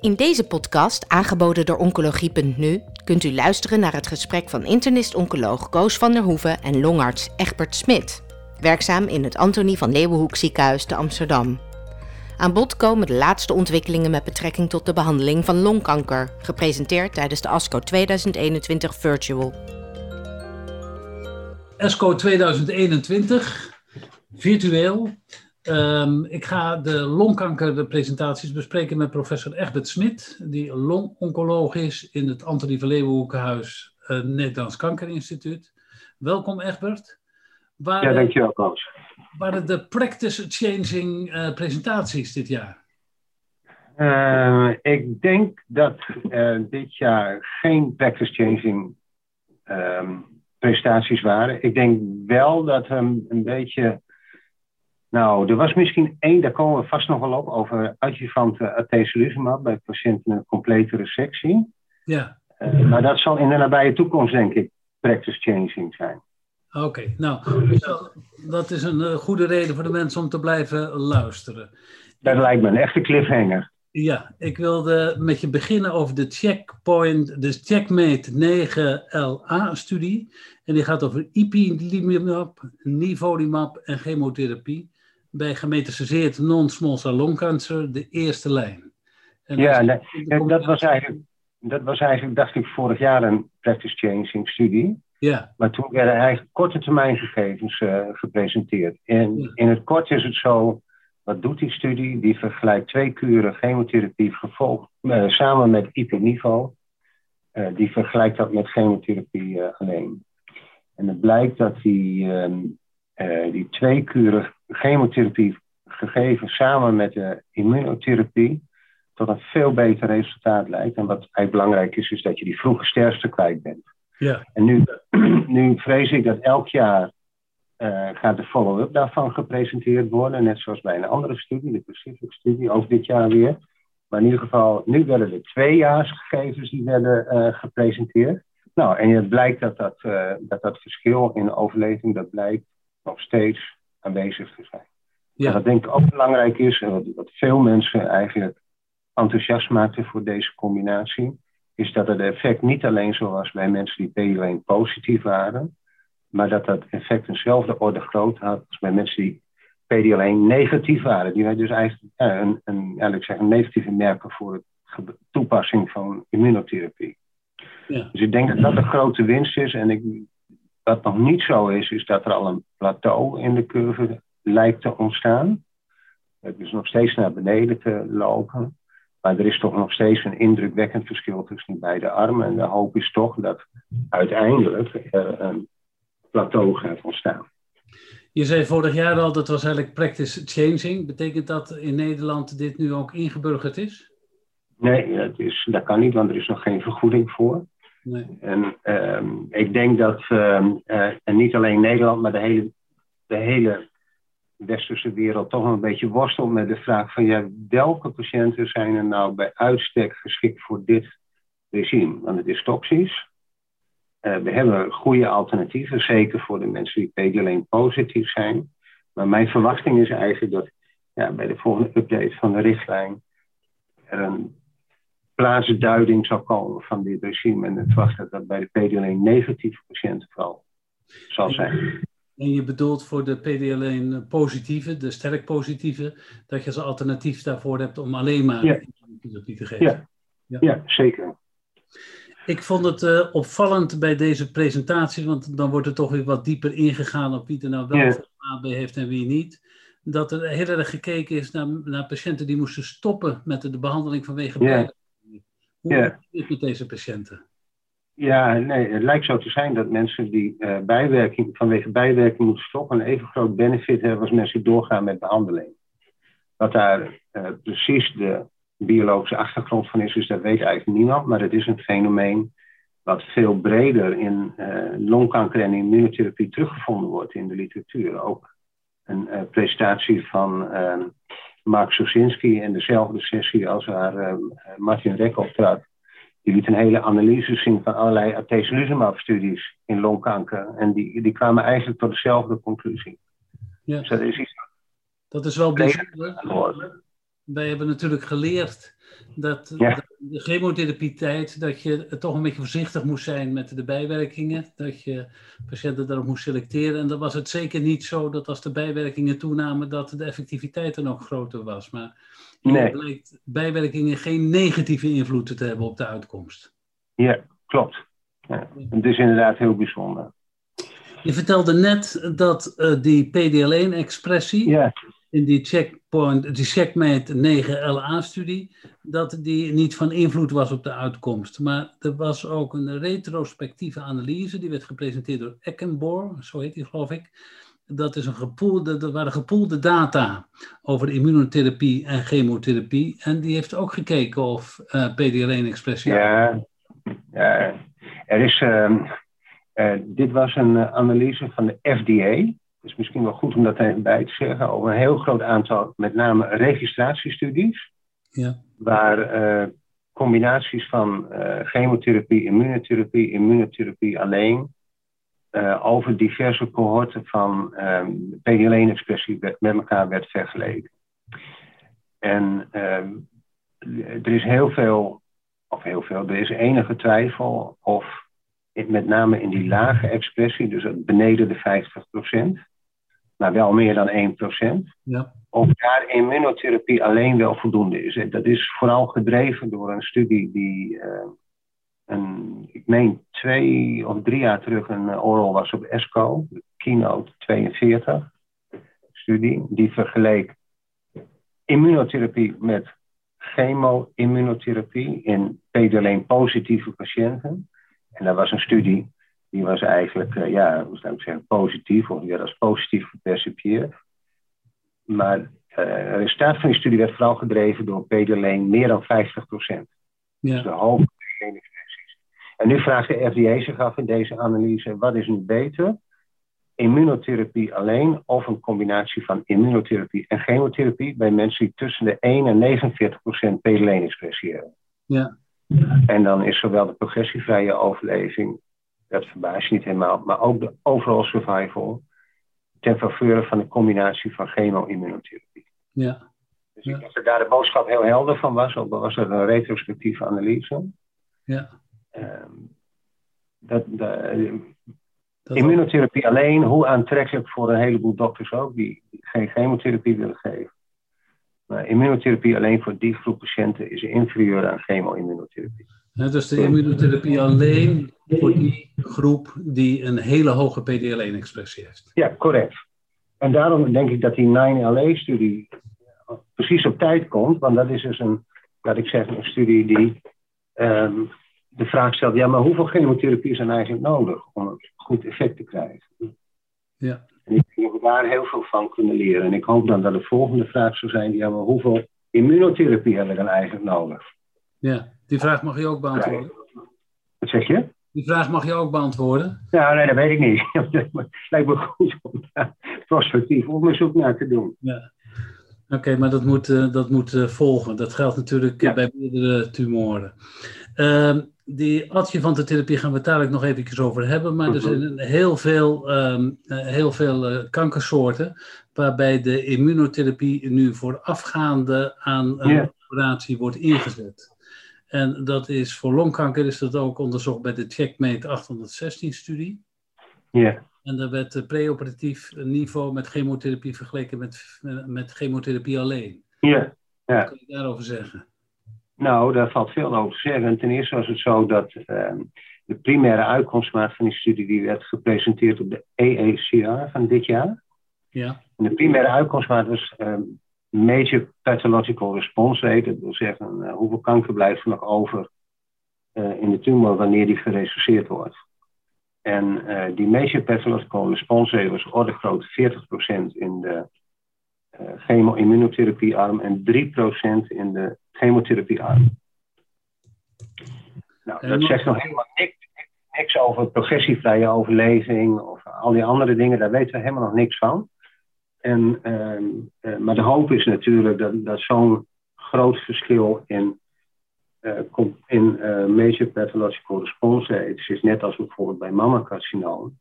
In deze podcast, aangeboden door Oncologie.nu, kunt u luisteren naar het gesprek van internist-oncoloog Koos van der Hoeven en longarts Egbert Smit, werkzaam in het Antonie van Leeuwenhoek ziekenhuis te Amsterdam. Aan bod komen de laatste ontwikkelingen met betrekking tot de behandeling van longkanker, gepresenteerd tijdens de ASCO 2021 Virtual. ESCO 2021, virtueel. Um, ik ga de longkankerpresentaties bespreken met professor Egbert Smit, die longoncoloog is in het Antonie van Leeuwenhoekenhuis uh, Nederlands Kankerinstituut. Welkom Egbert. Waar, ja, dankjewel Koos. Waren de practice-changing uh, presentaties dit jaar? Uh, ik denk dat dit jaar geen practice-changing um, presentaties waren. Ik denk wel dat er een beetje nou, er was misschien één, daar komen we vast nog wel op, over adjuvante atezolizumab bij patiënten met een complete resectie. Ja. Uh, maar dat zal in de nabije toekomst, denk ik, practice changing zijn. Oké, nou, dat is een uh, goede reden voor de mensen om te blijven luisteren. Dat lijkt me een echte cliffhanger. Ja, ik wilde met je beginnen over de checkpoint, de Checkmate 9LA-studie. En die gaat over ipilimumab, nivolumab en chemotherapie bij gemetastaseerd non-small cell lung cancer de eerste lijn. En ja, nee, dat, was eigenlijk, dat was eigenlijk, dacht ik, vorig jaar een practice changing studie. Ja. Maar toen werden eigenlijk korte termijn gegevens uh, gepresenteerd. En in het kort is het zo, wat doet die studie? Die vergelijkt twee kuren chemotherapie gevolgd uh, samen met IP-niveau. Uh, eh, die vergelijkt dat met chemotherapie alleen. En het blijkt dat die, ehm, die twee kuren chemotherapie gegeven samen met de immunotherapie tot een veel beter resultaat leidt. En wat eigenlijk belangrijk is, is dat je die vroege sterfte kwijt bent. Ja. En nu, nu vrees ik dat elk jaar uh, gaat de follow-up daarvan gepresenteerd worden. Net zoals bij een andere studie, de Pacific-studie, ook dit jaar weer. Maar in ieder geval, nu werden er tweejaarsgegevens die werden uh, gepresenteerd. Nou, en het blijkt dat dat, uh, dat dat verschil in overleving, dat blijkt nog steeds aanwezig te zijn. Ja. wat denk ik ook belangrijk is, en wat, wat veel mensen eigenlijk enthousiast maakten voor deze combinatie, is dat het effect niet alleen zo was bij mensen die PD-1 positief waren, maar dat dat effect eenzelfde orde groot had als bij mensen die PD-1 negatief waren. Die wij dus eigenlijk ja, een, een, eigenlijk zeggen, negatieve merken voor de toepassing van immunotherapie. Ja. Dus ik denk dat dat een grote winst is. En ik, wat nog niet zo is, is dat er al een plateau in de curve lijkt te ontstaan. Het is nog steeds naar beneden te lopen. Maar er is toch nog steeds een indrukwekkend verschil tussen die beide armen. En de hoop is toch dat uiteindelijk er een plateau gaat ontstaan. Je zei vorig jaar al dat was eigenlijk practice changing. Betekent dat in Nederland dit nu ook ingeburgerd is? Nee, dat, is, dat kan niet, want er is nog geen vergoeding voor. Nee. En um, ik denk dat, um, uh, en niet alleen Nederland, maar de hele, de hele westerse wereld toch een beetje worstelt met de vraag van ja, welke patiënten zijn er nou bij uitstek geschikt voor dit regime? Want het is toxisch. Uh, we hebben goede alternatieven, zeker voor de mensen die PD-1 positief zijn. Maar mijn verwachting is eigenlijk dat ja, bij de volgende update van de richtlijn er een plaatsduiding zal komen van dit regime. En het verwacht dat dat bij de PD-1 negatieve patiënten vooral zal zijn. En je bedoelt voor de PD-1 positieve, de sterk positieve, dat je als alternatief daarvoor hebt om alleen maar ja. te geven? Ja. ja. Ja. zeker. Ik vond het uh, opvallend bij deze presentatie, want dan wordt er toch weer wat dieper ingegaan op wie er nou wel ja. AB heeft en wie niet. Dat er heel erg gekeken is naar, naar patiënten die moesten stoppen met de, de behandeling vanwege ja. Hoe ja. is het met deze patiënten? Ja, nee, het lijkt zo te zijn dat mensen die uh, bijwerking, vanwege bijwerking moeten stoppen, een even groot benefit hebben als mensen die doorgaan met behandeling. Wat daar uh, precies de biologische achtergrond van is, dus dat weet eigenlijk niemand, maar het is een fenomeen wat veel breder in uh, longkanker en immunotherapie teruggevonden wordt in de literatuur. Ook een presentatie van Mark Sosinski in dezelfde sessie als waar uh, Martin Rek optrad. Die liet een hele analyse zien van allerlei atezolizumab-studies in longkanker. En die, die kwamen eigenlijk tot dezelfde conclusie. Ja. Dus dat is iets dat is wel bijzonder. wij hebben natuurlijk geleerd dat, Ja. De chemotherapietijd, dat je toch een beetje voorzichtig moest zijn met de bijwerkingen. Dat je patiënten daarop moest selecteren. En dan was het zeker niet zo dat als de bijwerkingen toenamen, dat de effectiviteit dan ook groter was. Maar Nee. blijkt bijwerkingen geen negatieve invloed te hebben op de uitkomst. Ja, klopt. Ja. Het is inderdaad heel bijzonder. Je vertelde net dat eh, die PDL1-expressie Ja, in die checkpoint, die checkmate 9LA-studie, dat die niet van invloed was op de uitkomst. Maar er was ook een retrospectieve analyse, die werd gepresenteerd door Eckenborg, zo heet die geloof ik. Dat, is een gepoelde, dat waren gepoelde data over immunotherapie en chemotherapie. En die heeft ook gekeken of eh PDL1-expressie. ja, ja. Er is, ehm, eh, dit was een eh, analyse van de FDA. Het is misschien wel goed om dat even bij te zeggen. Over een heel groot aantal, met name registratiestudies. Ja. Waar eh, combinaties van eh, chemotherapie, immunotherapie, immunotherapie alleen. eh, over diverse cohorten van ehm PDL1-expressie werd- met elkaar werd vergeleken. En ehm, er is heel veel, of heel veel, er is enige twijfel of met name in die lage expressie, dus beneden de 50%, maar wel meer dan 1%, Ja. of daar immunotherapie alleen wel voldoende is. Dat is vooral gedreven door een studie die, eh, een, ik meen twee of drie jaar terug een eh, oral was op ESCO, Keynote 42 studie, die vergeleek immunotherapie met chemo-immunotherapie in PDL1 positieve patiënten. En dat was een studie die was eigenlijk, eh, ja, hoe zou ik zeggen, positief, of die werd als positief gepercipieerd. Maar eh, het resultaat van die studie werd vooral gedreven door PDL1 meer dan 50%. Dus Ja. de hoge expressies. En nu vraagt de FDA zich af in deze analyse, wat is nu beter? Immunotherapie alleen of een combinatie van immunotherapie en chemotherapie bij mensen die tussen de 1 en 49% PDL1-expressie hebben. Ja. En dan is zowel de progressievrije overleving, dat verbaast je niet helemaal, maar ook de overall survival ten faveur van de combinatie van chemo-immunotherapie. Ja. Dus Ja. ik denk dat daar de boodschap heel helder van was, ook al was er een retrospectieve analyse. Ja. Ehm, dat, de, Dat immunotherapie alleen, hoe aantrekkelijk voor een heleboel dokters ook, die geen chemotherapie willen geven. Maar immunotherapie alleen voor die groep patiënten is inferieur aan chemo-immunotherapie. Dus de immunotherapie alleen voor die groep die een hele hoge PDL1-expressie heeft. Ja, correct. En daarom denk ik dat die 9LA-studie precies op tijd komt, want dat is dus een, laat ik zeggen, een studie die ehm, de vraag stelt, ja, maar hoeveel chemotherapie is er eigenlijk nodig om een goed effect te krijgen? Ja. We daar heel veel van kunnen leren. En ik hoop dan dat de volgende vraag zou zijn, ja, maar hoeveel immunotherapie hebben we dan eigenlijk nodig? Ja, die vraag mag je ook beantwoorden. Wat zeg je? Die vraag mag je ook beantwoorden. Nou, nee, dat weet ik niet. Het lijkt me goed om daar prospectief onderzoek naar te doen. Ja. Oké, maar dat moet, eh, dat moet eh, volgen. Dat geldt natuurlijk eh, Ja. bij meerdere tumoren. Ehm, die adjuvante therapie gaan we het dadelijk nog even over hebben. Maar er Mhm. zijn heel veel, ehm, eh, heel veel eh, kankersoorten waarbij de immunotherapie nu voorafgaande aan een operatie wordt ingezet. En dat is voor longkanker is dat ook onderzocht bij de Checkmate 816-studie. Ja. En daar werd het preoperatief niveau met chemotherapie vergeleken met, met chemotherapie alleen. Ja. Wat kan je daarover zeggen? Nou, daar valt veel over te zeggen. Ten eerste was het zo dat ehm, de primaire uitkomstmaat van die studie die werd gepresenteerd op de AACR van dit jaar. Ja, En de primaire uitkomstmaat was ehm, Major Pathological Response Rate. Dat wil zeggen eh, hoeveel kanker blijft er nog over eh, in de tumor wanneer die geresurseerd wordt. En eh, die Major Pathological Response Rate was orde groot 40% in de eh chemo-immunotherapiearm en 3% in de chemotherapiearm. Nou, dat zegt nog helemaal niks, niks over progressievrije overleving of al die andere dingen, daar weten we helemaal nog niks van. En, ehm, eh, maar de hoop is natuurlijk dat, dat zo'n groot verschil in, eh, in eh, major pathological response rates is net als bijvoorbeeld bij mammacarcinoom,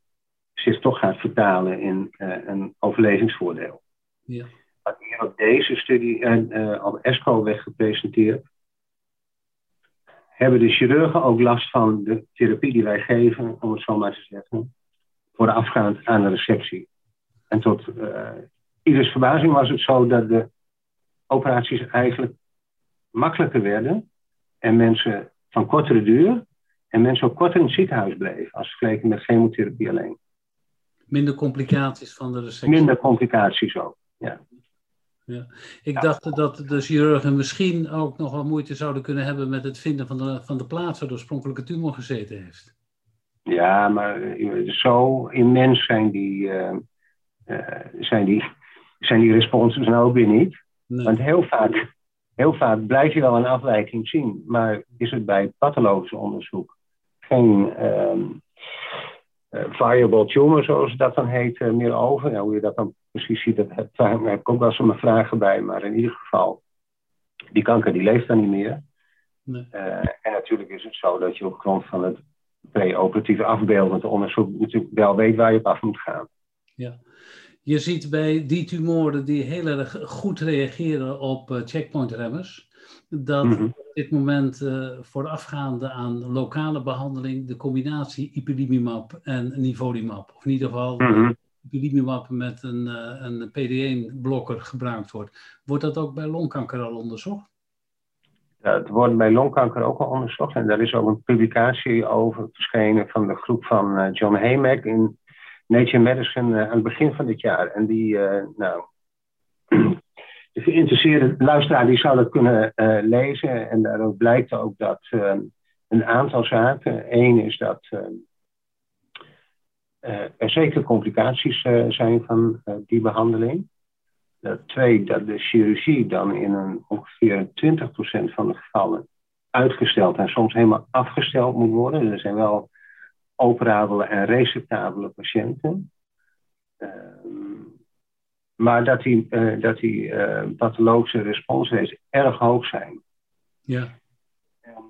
zich toch gaat vertalen in een overlevingsvoordeel. ja, hier op deze studie uh, op ESCO werd gepresenteerd, hebben de chirurgen ook last van de therapie die wij geven, om het zo maar te zeggen, voorafgaand aan de receptie. En tot uh, ieders verbazing was het zo dat de operaties eigenlijk makkelijker werden en mensen van kortere duur en mensen ook korter in het ziekenhuis bleven als vergeleken met chemotherapie alleen. Minder complicaties van de receptie? Minder complicaties ook, ja. Ja. Ik dacht dat de chirurgen misschien ook nog wel moeite zouden kunnen hebben met het vinden van de, van de plaats waar de oorspronkelijke tumor gezeten heeft. Ja, maar eh, zo immens zijn die, uh, uh, zijn die, zijn die responses nou ook weer niet. Want heel vaak, heel vaak blijf je wel een afwijking zien, maar is het bij pathologisch onderzoek geen um, variable tumor, zoals dat dan heet, meer over. Ja, hoe je dat dan precies ziet, dat, daar heb ik ook wel mijn vragen bij, maar in ieder geval, die kanker die leeft dan niet meer. Nee. en natuurlijk is het zo dat je op grond van het pre-operatieve afbeeldend onderzoek natuurlijk wel weet waar je op af moet gaan. Ja. Je ziet bij die tumoren die heel erg goed reageren op checkpoint-remmers, dat mm op dit moment uh, voorafgaande aan lokale behandeling de combinatie ipilimumab en nivolumab, of in ieder geval mm ipilimumab met een, uh, een PD1-blokker gebruikt wordt. Wordt dat ook bij longkanker al onderzocht? Ja, het wordt bij longkanker ook al onderzocht. En daar is ook een publicatie over verschenen van de groep van uh, John Haymack in Nature Medicine aan het begin van dit jaar. En die, nou, de geïnteresseerde luisteraar die zou dat kunnen lezen. En daaruit blijkt ook dat een aantal zaken. Eén is dat er zeker complicaties zijn van die behandeling. Twee, dat de chirurgie dan in een ongeveer 20% van de gevallen uitgesteld en soms helemaal afgesteld moet worden. Er zijn wel operabele en resectabele patiënten. Uh, maar dat die, uh, dat die uh, pathologische responsrates erg hoog zijn. Ja. En,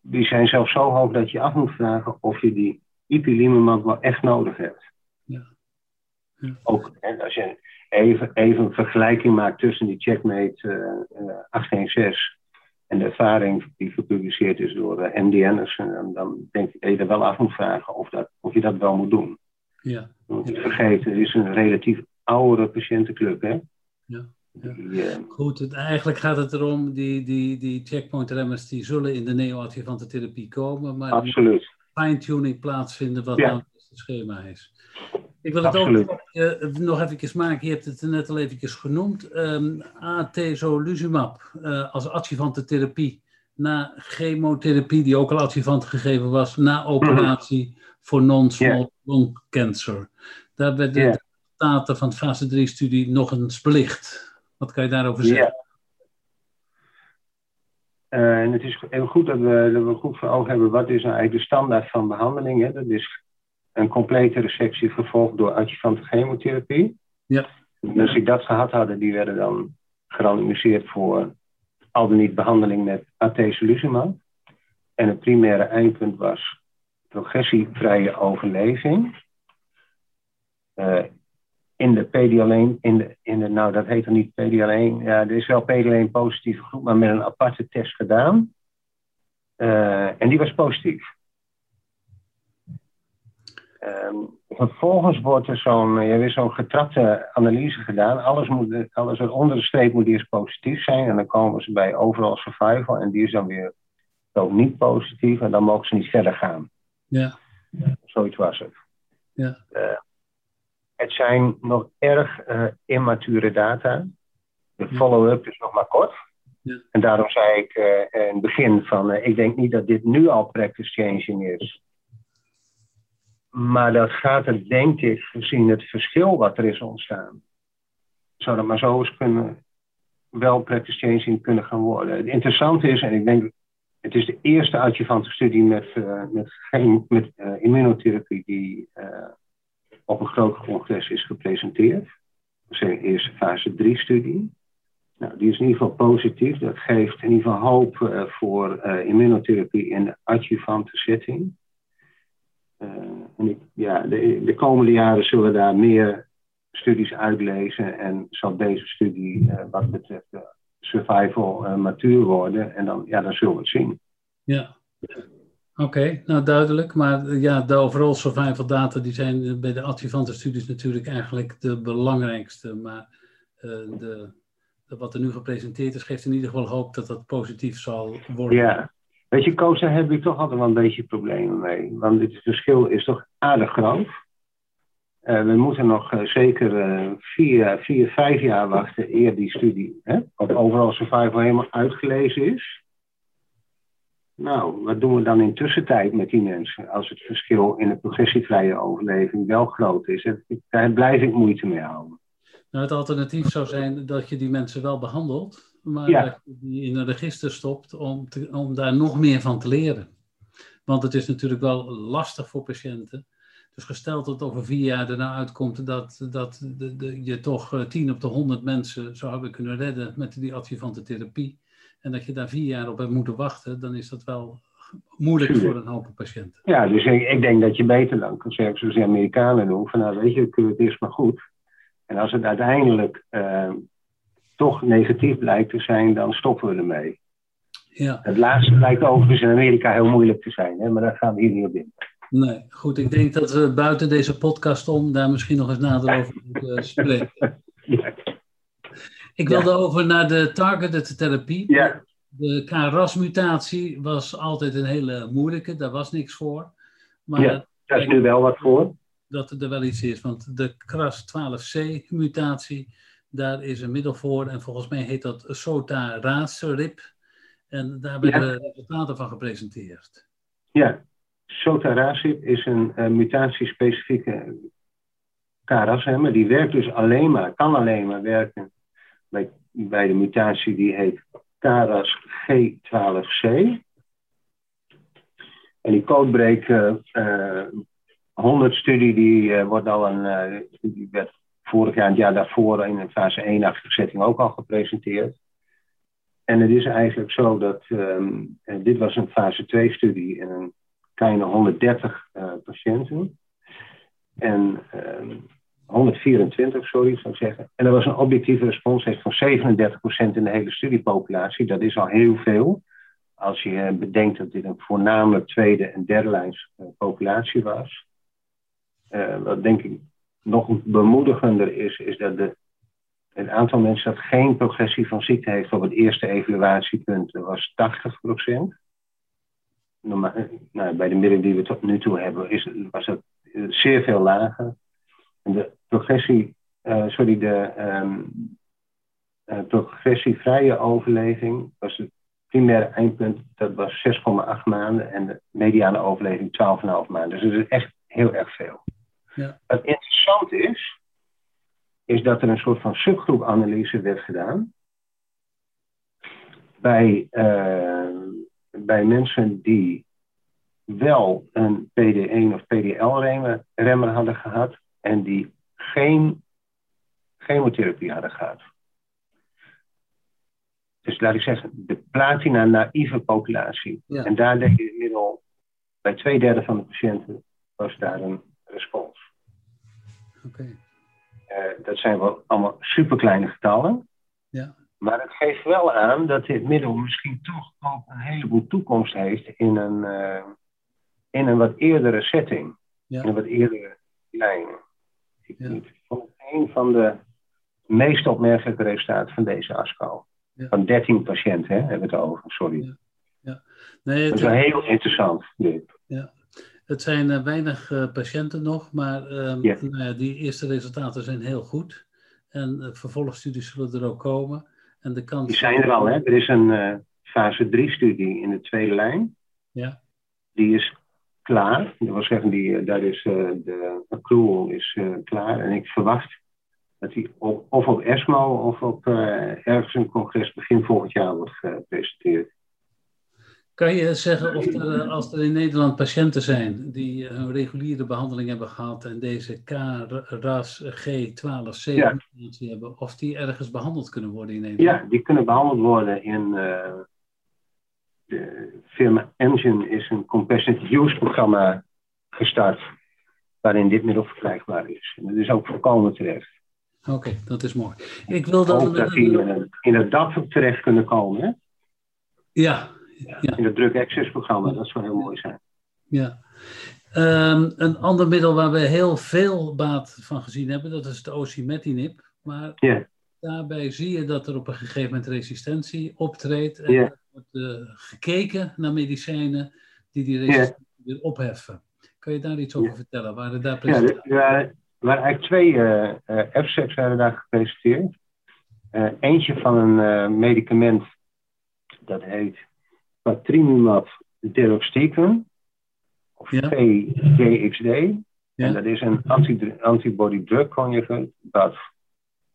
die zijn zelfs zo hoog dat je af moet vragen of je die ipilimumab wel echt nodig hebt. Ja. ja. Ook als je even, even een vergelijking maakt tussen die checkmate uh, uh, 816 en de ervaring die gepubliceerd is door uh, eh, MD Anderson, dan, denk ik dat je er wel af moet vragen of, dat, of je dat wel moet doen. Ja. Want vergeten, het is een relatief oudere patiëntenclub, hè? Ja. Ja. Die, uh, Goed, het, eigenlijk gaat het erom, die, die, die checkpoint remmers die zullen in de neoadjuvante therapie komen, maar absoluut. fine-tuning plaatsvinden wat ja. nou het schema is. Ik wil het Absoluut. ook uh, nog even maken. Je hebt het net al even genoemd. Um, atezolizumab uh, als adjuvante therapie na chemotherapie, die ook al adjuvant gegeven was, na operatie mm -hmm. voor non-small yeah. lung cancer. Daar werden yeah. Resultaten van de fase 3-studie nog eens belicht. Wat kan je daarover zeggen? Yeah. Uh, en het is heel goed dat we, dat we goed voor ogen hebben wat is nou eigenlijk de standaard van behandeling. Hè? Dat is een complete resectie gevolgd door adjuvante chemotherapie. Ja. Dus die dat gehad hadden, die werden dan gerandomiseerd voor al dan niet behandeling met atezolizumab. En het primaire eindpunt was progressievrije overleving. Uh, in de PD-alleen, in de, in de, nou dat heet dan niet PD-alleen, ja, er is wel PD-alleen positieve groep, maar met een aparte test gedaan. Uh, en die was positief. Um, vervolgens wordt er zo'n uh, zo'n getrapte analyse gedaan. Alles, moet, alles onder de streep moet eerst positief zijn. En dan komen ze bij overall survival. En die is dan weer ook niet positief. En dan mogen ze niet verder gaan. Ja. Zoiets was het. Ja. Uh, het zijn nog erg uh, immature data. De follow-up is nog maar kort. Ja. En daarom zei ik in het begin van... ik denk niet dat dit nu al practice changing is. Maar dat gaat er, denk ik, gezien het verschil wat er is ontstaan, zou dat maar zo eens kunnen, wel practice changing kunnen gaan worden. Het interessante is, en ik denk, het is de eerste adjuvante studie met, uh, met, geen, met uh, immunotherapie die uh, op een groot congres is gepresenteerd. Dat is eerste fase 3 studie. Nou, die is in ieder geval positief. Dat geeft in ieder geval hoop voor immunotherapie in de adjuvante setting. Uh, en ik, ja, de, de, komende jaren zullen daar meer studies uitlezen en zal deze studie wat betreft survival matuur worden. En dan, ja, dan zullen we het zien. Ja, Oké, nou duidelijk. Maar ja, de overall survival data die zijn bij de adjuvante studies natuurlijk eigenlijk de belangrijkste. Maar de, wat er nu gepresenteerd is, geeft in ieder geval hoop dat dat positief zal worden. Ja, weet je, Koos, daar heb ik toch altijd wel een beetje problemen mee. Want het verschil is toch aardig groot. Uh, we moeten nog zeker vier, vier, vijf jaar wachten eer die studie, hè, wat overal survival helemaal uitgelezen is. Nou, wat doen we dan in tussentijd met die mensen als het verschil in de progressievrije overleving wel groot is? Daar blijf ik moeite mee houden. Nou, het alternatief zou zijn dat je die mensen wel behandelt, maar dat je die in een register stopt om, te, om daar nog meer van te leren. Want het is natuurlijk wel lastig voor patiënten. Dus gesteld dat over vier jaar erna uitkomt dat, dat de, de, je toch 10 op de 100 mensen zou hebben kunnen redden met die adjuvante therapie. En dat je daar vier jaar op hebt moeten wachten, dan is dat wel moeilijk voor een hoop patiënten. Ja, dus ik, ik, denk dat je beter dan kan zeggen, zoals de Amerikanen doen, van nou weet je, het eerst maar goed. En als het uiteindelijk uh, toch negatief blijkt te zijn, dan stoppen we ermee. Ja. Het laatste blijkt overigens in Amerika heel moeilijk te zijn, hè, maar daar gaan we hier niet op in. Nee, goed. Ik denk dat we buiten deze podcast om daar misschien nog eens nader over moeten spreken. Ja. Ik wilde over naar de targeted therapie. Ja. De KRAS-mutatie was altijd een hele moeilijke, daar was niks voor. Maar ja, daar is nu wel wat voor dat er wel iets is. Want de KRAS12C-mutatie, daar is een middel voor. En volgens mij heet dat SOTA-RAS-RIP. En daar werden ja. resultaten van gepresenteerd. Ja, SOTA-RAS-RIP is een uh, mutatiespecifieke KRAS, maar die werkt dus alleen maar, kan alleen maar werken bij, de mutatie die heet KRAS G12C. En die codebreak uh, 100-studie die uh, wordt al een, uh, die werd vorig jaar het jaar daarvoor in een fase 1-achtige setting ook al gepresenteerd. En het is eigenlijk zo dat um, dit was een fase 2-studie in een kleine 130 uh, patiënten. En um, 124, sorry, zou ik zeggen. En er was een objectieve responsrate van 37% in de hele studiepopulatie. Dat is al heel veel. Als je bedenkt dat dit een voornamelijk tweede en derde lijns populatie was. Uh, wat denk ik nog bemoedigender is, is dat de, het aantal mensen dat geen progressie van ziekte heeft op het eerste evaluatiepunt was 80 procent. Nou, bij de middelen die we tot nu toe hebben, is, was het zeer veel lager. En de progressie, uh, sorry, de um, uh, progressievrije overleving was het primaire eindpunt, dat was 6,8 maanden en de mediane overleving 12,5 maanden. Dus dat is echt heel erg veel. Ja. Wat interessant is, is dat er een soort van subgroepanalyse werd gedaan. Bij, uh, bij mensen die wel een PD1 of PDL-remmer hadden gehad en die geen chemotherapie hadden gehad. Dus laat ik zeggen, de platina-naïeve populatie. En daar denk je inmiddels, bij twee derde van de patiënten was daar een respons. Uh, dat zijn wel allemaal superkleine getallen. Ja. Maar het geeft wel aan dat dit middel misschien toch ook een heleboel toekomst heeft in een, uh, in een wat eerdere setting. In een wat eerdere lijn. Ik vond het een van de meest opmerkelijke resultaten van deze ASCO. Ja. Van 13 patiënten hè, hebben we het over, sorry. Ja. Ja. Nee, het dat is wel heel interessant. Dit. Ja. Het zijn uh, weinig uh, patiënten nog, maar um, yeah. nou die eerste resultaten zijn heel goed. En uh, vervolgstudies zullen er ook komen. En de kans... Die zijn er al, hè? Er is een fase 3-studie in de tweede lijn. Ja. Die is klaar. Dat wil zeggen, die, daar is, de accrual is klaar. En ik verwacht dat die op, of op ESMO of op ergens een congres begin volgend jaar wordt gepresenteerd. Kan je zeggen of er, eh, als er in Nederland patiënten zijn die eh, een reguliere behandeling hebben gehad en deze KRAS G12C ja. hebben, of die ergens behandeld kunnen worden in Nederland? Ja, die kunnen behandeld worden in uh, de firma Engine is een compassionate use programma gestart waarin dit middel verkrijgbaar is. En dat is ook volkomen terecht. Oké, dat is mooi. Ik wil dan... Ook dat die in het DAP terecht kunnen komen. Hè? Ja, ja. In het drug access programma, dat zou heel mooi zijn. Ja. Um, een ander middel waar we heel veel baat van gezien hebben, dat is de osimertinib. Maar ja. Daarbij zie je dat er op een gegeven moment resistentie optreedt. En er wordt uh, gekeken naar medicijnen die die resistentie weer opheffen. Kan je daar iets over vertellen? Waren daar presentaties? Ja, er waren eigenlijk twee uh, uh, FSEPs werden daar gepresenteerd. eentje van een medicament dat heet patrimumab deruxtecan, of ja. PDXD. En dat is een antibody drug conjugate dat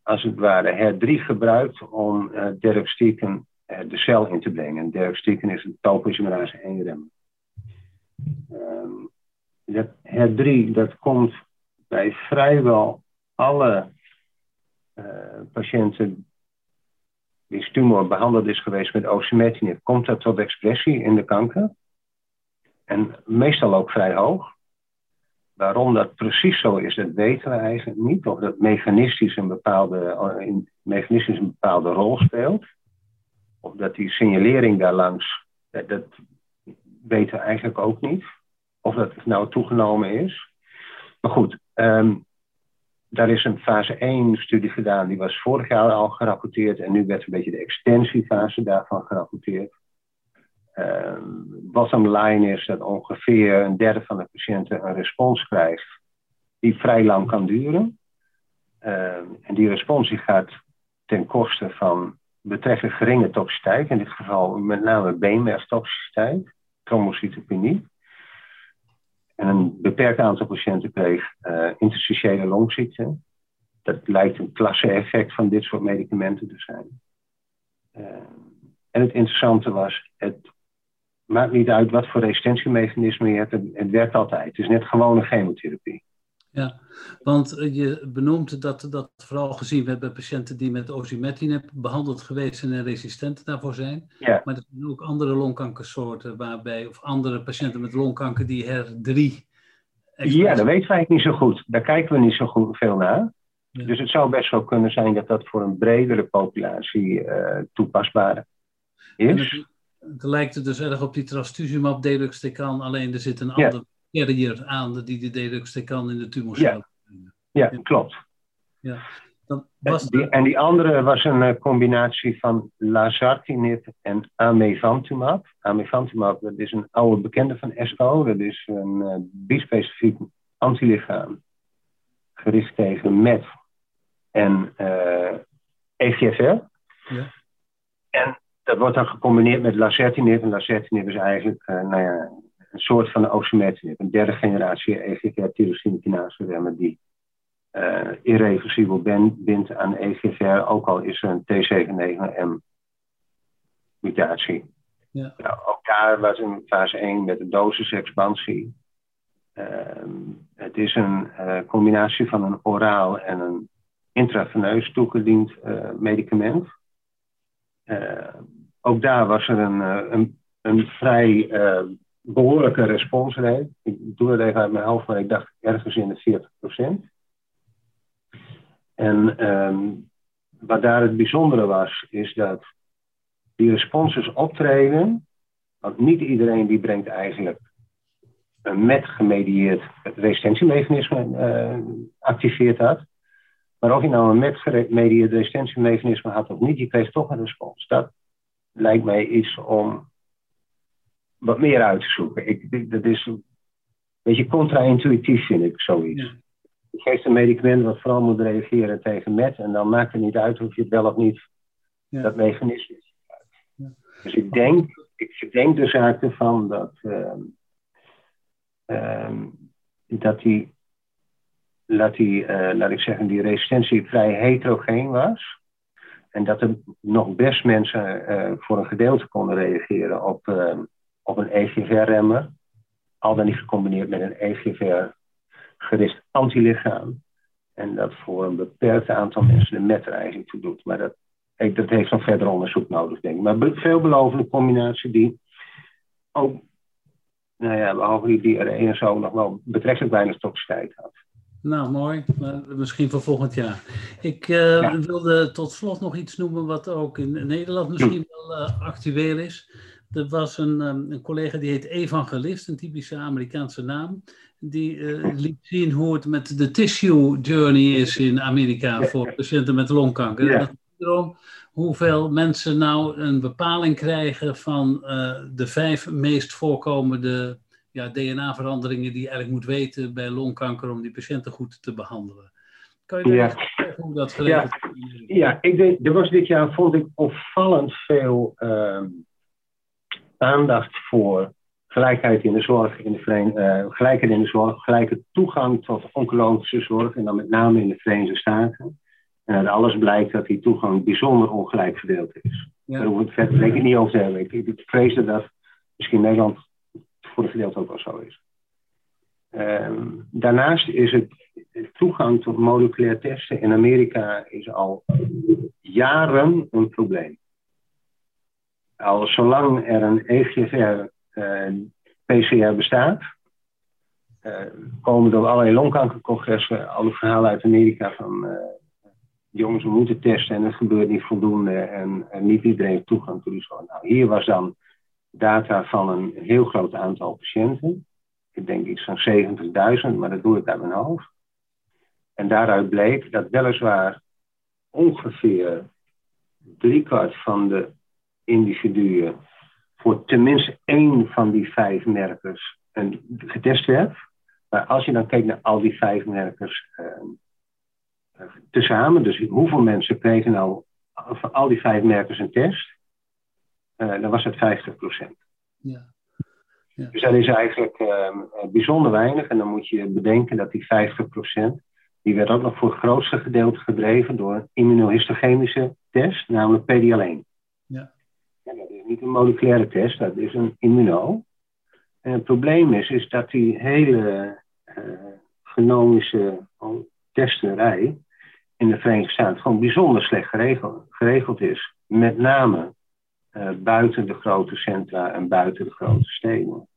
als het ware HER3 gebruikt om uh, de cel in te brengen. En deruxtecan is een topoisomerase 1 rem. Um, dat HER3 dat komt bij vrijwel alle uh, patiënten die tumor behandeld is geweest met osimertinib, komt dat tot expressie in de kanker. En meestal ook vrij hoog. Waarom dat precies zo is, dat weten we eigenlijk niet. Of dat mechanistisch een bepaalde, in, mechanistisch een bepaalde rol speelt. Of dat die signalering daarlangs, dat, weten we eigenlijk ook niet. Of dat nou toegenomen is. Maar goed, um, daar is een fase 1 studie gedaan, die was vorig jaar al gerapporteerd en nu werd een beetje de extensiefase daarvan gerapporteerd. Bottom line is dat ongeveer een derde van de patiënten een respons krijgt die vrij lang kan duren. Uh, en die respons die gaat ten koste van betrekkelijk geringe toxiciteit, in dit geval met name beenmergtoxiciteit, trombocytopenie. En een beperkt aantal patiënten kreeg uh, interstitiële longziekte. Dat lijkt een klasse-effect van dit soort medicamenten te zijn. Uh, en het interessante was, het maakt niet uit wat voor resistentiemechanisme je hebt, het, het werkt altijd. Het is net gewone chemotherapie. Ja, want eh, je benoemt dat dat vooral gezien werd bij patiënten die met osimertinib behandeld geweest zijn en resistent daarvoor zijn. Ja. Maar er zijn ook andere longkankersoorten waarbij, of andere patiënten met longkanker die HER3. Ja, dat weten wij niet zo goed. Daar kijken we niet zo goed veel naar. Dus het zou best wel kunnen zijn dat dat voor een bredere populatie uh, toepasbaar is. Het, lijkt er dus erg op die trastuzumab deluxtecan, alleen er zit een ja. ander carrier aan die de deluxtecan in de tumorcel ja. ja, klopt. Ja. Dan was die, en die andere was een uh, combinatie van lazartinib en amivantumab. Amivantumab, dat is een oude bekende van ESCO. Dat is een uh, bispecifiek antilichaam gericht tegen MET en uh, EGFR. Ja. En dat wordt dan gecombineerd met lazertinib. En lazertinib is eigenlijk nou ja, een soort van osimertinib. Een derde generatie EGFR-tyrosine kinase remmer die uh, irreversibel bindt aan EGFR, ook al is er een T790M mutatie. Ja. Nou, ook daar was in fase 1 met de dosisexpansie. Uh, het is een uh, combinatie van een oraal en een intraveneus toegediend medicament. Ook daar was er een, een, een vrij behoorlijke responsrate. Ik doe het even uit mijn hoofd, maar ik dacht ergens in de 40 procent. En um, wat daar het bijzondere was, is dat die responses optreden, want niet iedereen die brengt eigenlijk een met gemedieerd resistentiemechanisme uh, activeert dat. Maar of je nou een resistentiemechanisme had of niet, je kreeg toch een respons. Dat lijkt mij iets om wat meer uit te zoeken. Ik, dat is een beetje contra-intuïtief, vind ik, zoiets. Ja. Je geeft een medicament wat vooral moet reageren tegen met, en dan maakt het niet uit of je het wel of niet ja. dat mechanisme ja. Dus ik denk, ik denk de zaak ervan dat, uh, uh, dat die, laat, die uh, laat ik zeggen, die resistentie vrij heterogeen was. En dat er nog best mensen eh, voor een gedeelte konden reageren op ehm, op een EGFR-remmer, al dan niet gecombineerd met een EGFR-gericht antilichaam. En dat voor een beperkt aantal mensen de MET er eigenlijk toe doet. Maar dat, dat heeft nog verder onderzoek nodig, denk ik. Maar een veelbelovende combinatie die ook, nou ja, behalve die, een en zo nog wel betrekkelijk weinig toxiciteit had. Nou, mooi. misschien voor volgend jaar. Ik uh, wilde tot slot nog iets noemen wat ook in Nederland misschien wel uh, actueel is. Er was een, um, een, collega die heet Evangelist, een typische Amerikaanse naam. Die uh, liet zien hoe het met de tissue journey is in Amerika voor patiënten met longkanker. Ja. Erom hoeveel mensen nou een bepaling krijgen van de vijf meest voorkomende ja, DNA-veranderingen die je eigenlijk moet weten bij longkanker om die patiënten goed te behandelen. Kan je ja. zeggen hoe dat ja. ja, ik denk, er was dit jaar, vond ik, opvallend veel uh, aandacht voor gelijkheid in de zorg, in de uh, gelijkheid in de zorg, gelijke toegang tot oncologische zorg, en dan met name in de Verenigde Staten. En uit alles blijkt dat die toegang bijzonder ongelijk verdeeld is. Ja. Daar hoeven we het verder denk ik niet over te hebben. Ik, ik vrees dat misschien Nederland voor de gedeelte ook wel zo is. Ehm, daarnaast is het toegang tot moleculair testen in Amerika is al jaren een probleem. Al zolang er een EGFR uh, PCR bestaat, uh, komen door allerlei longkankercongressen alle verhalen uit Amerika van uh, jongens, moeten testen en het gebeurt niet voldoende en, en niet iedereen heeft toegang tot die zorg. Nou, hier was dan data van een heel groot aantal patiënten. Ik denk iets van 70.000, maar dat doe ik uit mijn hoofd. En daaruit bleek dat weliswaar ongeveer driekwart van de individuen voor tenminste één van die vijf merkers een, getest werd. Maar als je dan kijkt naar al die vijf merkers uh, tezamen, dus hoeveel mensen kregen nou van al die vijf merkers een test, dan was het 50 procent. Ja. Ja. Dus dat is eigenlijk uh, bijzonder weinig. En dan moet je bedenken dat die 50 procent, die werd ook nog voor het grootste gedeelte gedreven door een immunohistochemische test, namelijk PD-L1. Ja. Dat is niet een moleculaire test, dat is een immuno. En het probleem is, is dat die hele uh, genomische testerij in de Verenigde Staten gewoon bijzonder slecht geregeld, geregeld is. Met name buiten de grote centra en buiten de grote steden.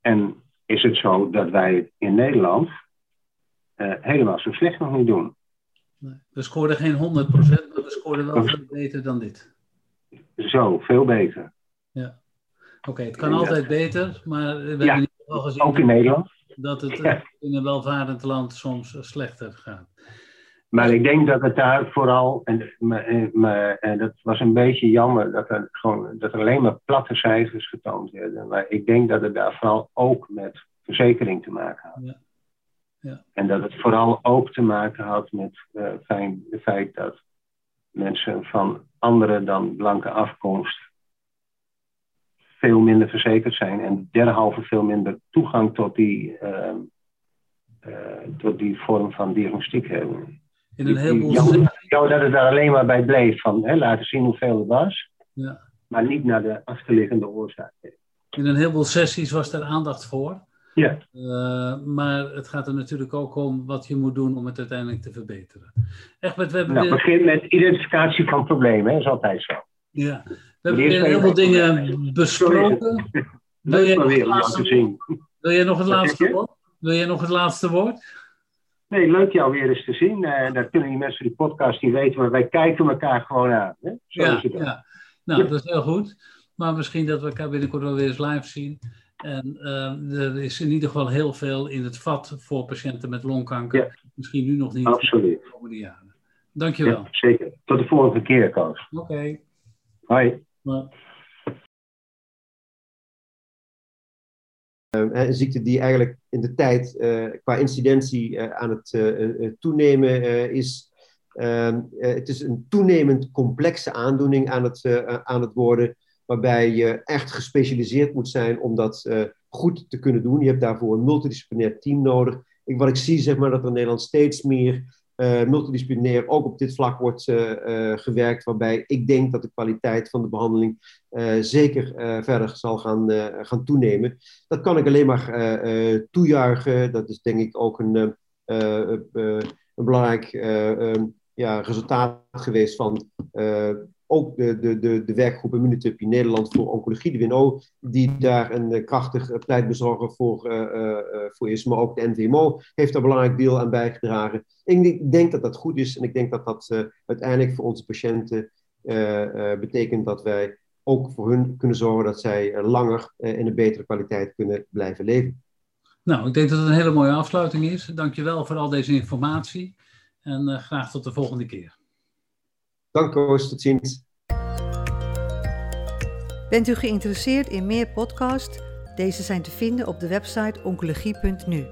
En is het zo dat wij het in Nederland uh, helemaal zo slecht nog niet doen? Nee, we scoorden geen 100%, maar we scoorden wel veel beter dan dit. Zo, veel beter. Ja. Oké, het kan altijd beter, maar we hebben in ieder geval gezien ook in Nederland. dat het ja. in een welvarend land soms slechter gaat. Maar ik denk dat het daar vooral, en, maar, en dat was een beetje jammer, dat er, gewoon, dat er alleen maar platte cijfers getoond werden. Maar ik denk dat het daar vooral ook met verzekering te maken had. Ja. Ja. En dat het vooral ook te maken had met uh, het feit dat mensen van andere dan blanke afkomst veel minder verzekerd zijn en derhalve veel minder toegang tot die, uh, uh, tot die vorm van diagnostiek hebben in een heleboel... Ja, dat het daar alleen maar bij bleef van hè, laten zien hoeveel het was, ja. maar niet naar de achterliggende oorzaak. In een heleboel sessies was daar aandacht voor. Ja. Uh, maar het gaat er natuurlijk ook om wat je moet doen om het uiteindelijk te verbeteren. Egbert, we hebben nou, begin met identificatie van problemen, dat is altijd zo. Ja, we hebben weer heel veel dingen besproken. Wil je, nog het laatste, wil je nog het laatste woord? Wil je nog het laatste woord? Nee, leuk jou weer eens te zien. En uh, dat kunnen die mensen die podcast niet weten, maar wij kijken elkaar gewoon aan. Hè? Zo ja, ja, nou, dat is heel goed. Maar misschien dat we elkaar binnenkort wel weer eens live zien. En uh, er is in ieder geval heel veel in het vat voor patiënten met longkanker. Misschien nu nog niet. Absoluut. De komende jaren. Dankjewel. Ja, zeker. Tot de volgende keer, Koos. Oké. Okay. Hoi. Een ziekte die eigenlijk in de tijd uh, qua incidentie uh, aan het toenemen is. Ehm, het is een toenemend complexe aandoening aan het, aan het worden, waarbij je echt gespecialiseerd moet zijn om dat goed te kunnen doen. Je hebt daarvoor een multidisciplinair team nodig. Ik, wat ik zie, zeg maar, dat er in Nederland steeds meer uh, multidisciplinair ook op dit vlak wordt uh, gewerkt, waarbij ik denk dat de kwaliteit van de behandeling zeker verder zal gaan, gaan toenemen. Dat kan ik alleen maar toejuichen. Dat is denk ik ook een, een belangrijk ja, resultaat geweest van ook de, de, de, de werkgroep Nederland voor Oncologie, de WNO, die daar een krachtig pleitbezorger voor, voor is. Maar ook de NVMO heeft daar een belangrijk deel aan bijgedragen. Ik denk dat dat goed is en ik denk dat dat uiteindelijk voor onze patiënten betekent dat wij ook voor hun kunnen zorgen dat zij langer in een betere kwaliteit kunnen blijven leven. Nou, ik denk dat het een hele mooie afsluiting is. Dankjewel voor al deze informatie en graag tot de volgende keer. Dank Koos, tot ziens. Bent u geïnteresseerd in meer podcasts? Deze zijn te vinden op de website oncologie.nu.